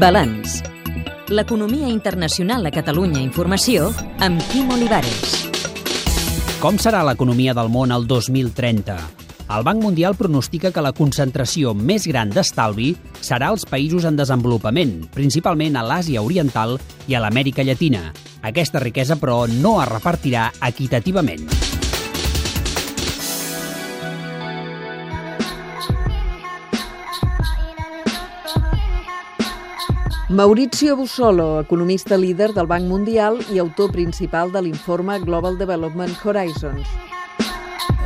Balanç. L'economia internacional a Catalunya Informació amb Quim Olivares. Com serà l'economia del món el 2030? El Banc Mundial pronostica que la concentració més gran d'estalvi serà als països en desenvolupament, principalment a l'Àsia Oriental i a l'Amèrica Llatina. Aquesta riquesa, però, no es repartirà equitativament. Mauricio Busolo, economista líder del Banc Mundial i autor principal de l'informe Global Development Horizons.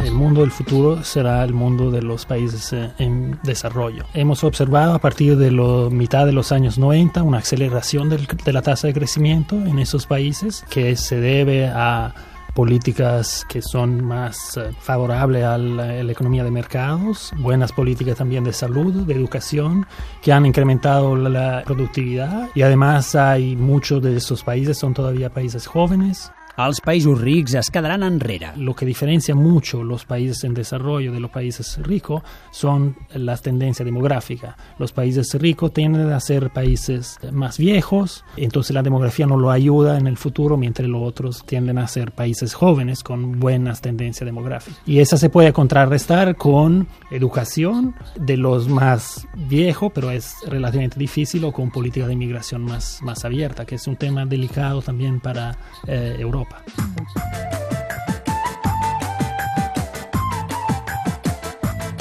El mundo del futuro será el mundo de los países en desarrollo. Hemos observado a partir de la mitad de los años 90 una aceleración de la tasa de crecimiento en esos países que se debe a políticas que son más eh, favorables a la, a la, economía de mercados, buenas políticas también de salud, de educación, que han incrementado la, la productividad y además hay muchos de esos países, son todavía países jóvenes, els països rics es quedaran enrere. Lo que diferencia mucho los países en desarrollo de los países ricos son las tendencias demográficas. Los países ricos tienden a ser países más viejos, entonces la demografía no lo ayuda en el futuro, mientras los otros tienden a ser países jóvenes con buenas tendencias demográficas. Y esa se puede contrarrestar con educación de los más viejos, pero es relativamente difícil, o con política de inmigración más, más abierta, que es un tema delicado también para eh, Europa.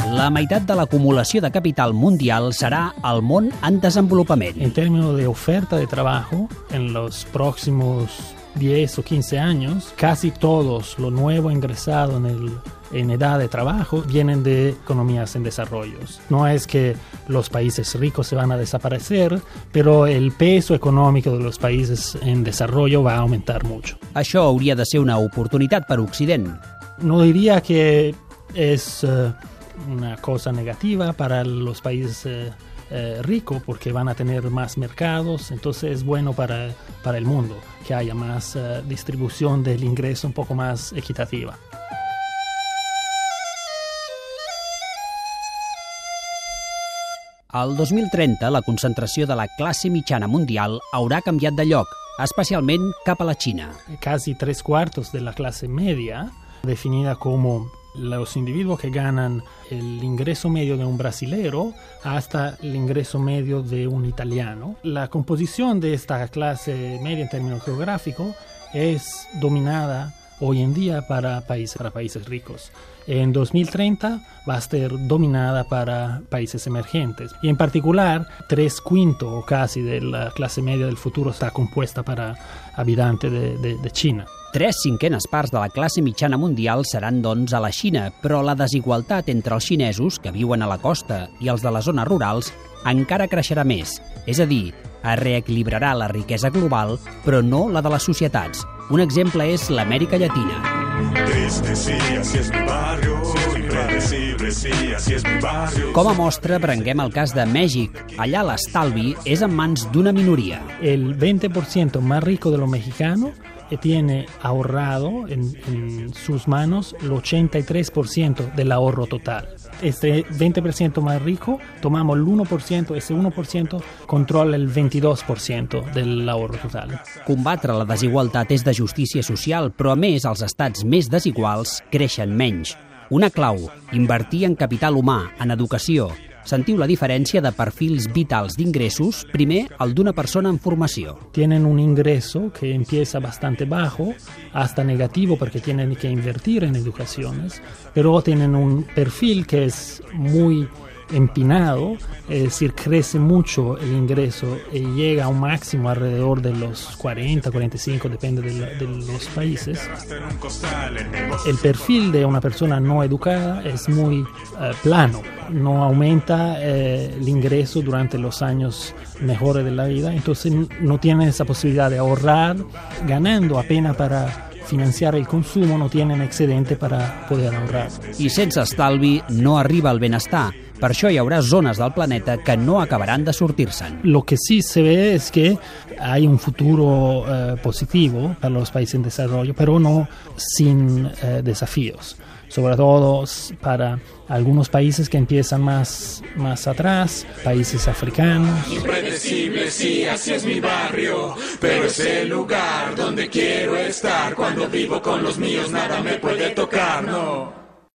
La meitat de l'acumulació de capital mundial serà al món en desenvolupament. En términos de oferta de trabajo, en los próximos 10 o 15 años, casi todos lo nuevo ingresado en el en edad de trabajo vienen de economías en desarrollo. No es que los países ricos se van a desaparecer, pero el peso económico de los países en desarrollo va a aumentar mucho. Això hauria de ser una oportunitat per Occident. No diría que es uh, una cosa negativa para los países uh, eh, ricos porque van a tener más mercados, entonces es bueno para, para el mundo que haya más uh, distribución del ingreso un poco más equitativa. Al 2030, la concentració de la classe mitjana mundial haurà canviat de lloc, especialment cap a la Xina. Casi tres cuartos de la clase media, definida como los individuos que ganan el ingreso medio de un brasilero hasta el ingreso medio de un italiano. La composición de esta clase media en términos geográficos es dominada hoy en día para países, para países ricos. En 2030 va a ser dominada para países emergentes y en particular tres quintos o casi de la clase media del futuro está compuesta para habitantes de, de, de China. Tres cinquenes parts de la classe mitjana mundial seran, doncs, a la Xina, però la desigualtat entre els xinesos, que viuen a la costa, i els de les zones rurals, encara creixerà més. És a dir, es reequilibrarà la riquesa global, però no la de les societats. Un exemple és l'Amèrica Llatina. Triste, sí, así es mi barrio, impredecible, sí, así es mi barrio. Com a mostra, prenguem el cas de Mèxic. Allà l'estalvi és en mans d'una minoria. El 20% más rico de los mexicanos tiene ahorrado en, en, sus manos el 83% del ahorro total. Este 20% más rico, tomamos el 1%, ese 1% controla el 22% del ahorro total. Combatre la desigualtat és de justícia social, però a més els estats més desiguals creixen menys. Una clau, invertir en capital humà, en educació, sentiu la diferència de perfils vitals d'ingressos, primer el d'una persona en formació. Tienen un ingreso que empieza bastante bajo, hasta negativo porque tienen que invertir en educaciones, pero tienen un perfil que es muy empinado, es decir, crece mucho el ingreso y llega a un máximo alrededor de los 40, 45, depende de, la, de, los países. El perfil de una persona no educada es muy uh, plano, no aumenta eh, el ingreso durante los años mejores de la vida, entonces no tiene esa posibilidad de ahorrar ganando apenas para financiar el consumo no tienen excedente para poder ahorrar. I sense estalvi no arriba el benestar. Per això hi haurà zones del planeta que no acabaran de sortir-se'n. Lo que sí se ve es que hay un futuro eh, positivo para los países en desarrollo, pero no sin eh, desafíos, sobre todo para algunos países que empiezan más, más atrás, países africanos. Impredecible, sí, así es mi barrio, pero es el lugar donde quiero estar. Cuando vivo con los míos nada me puede tocar, no.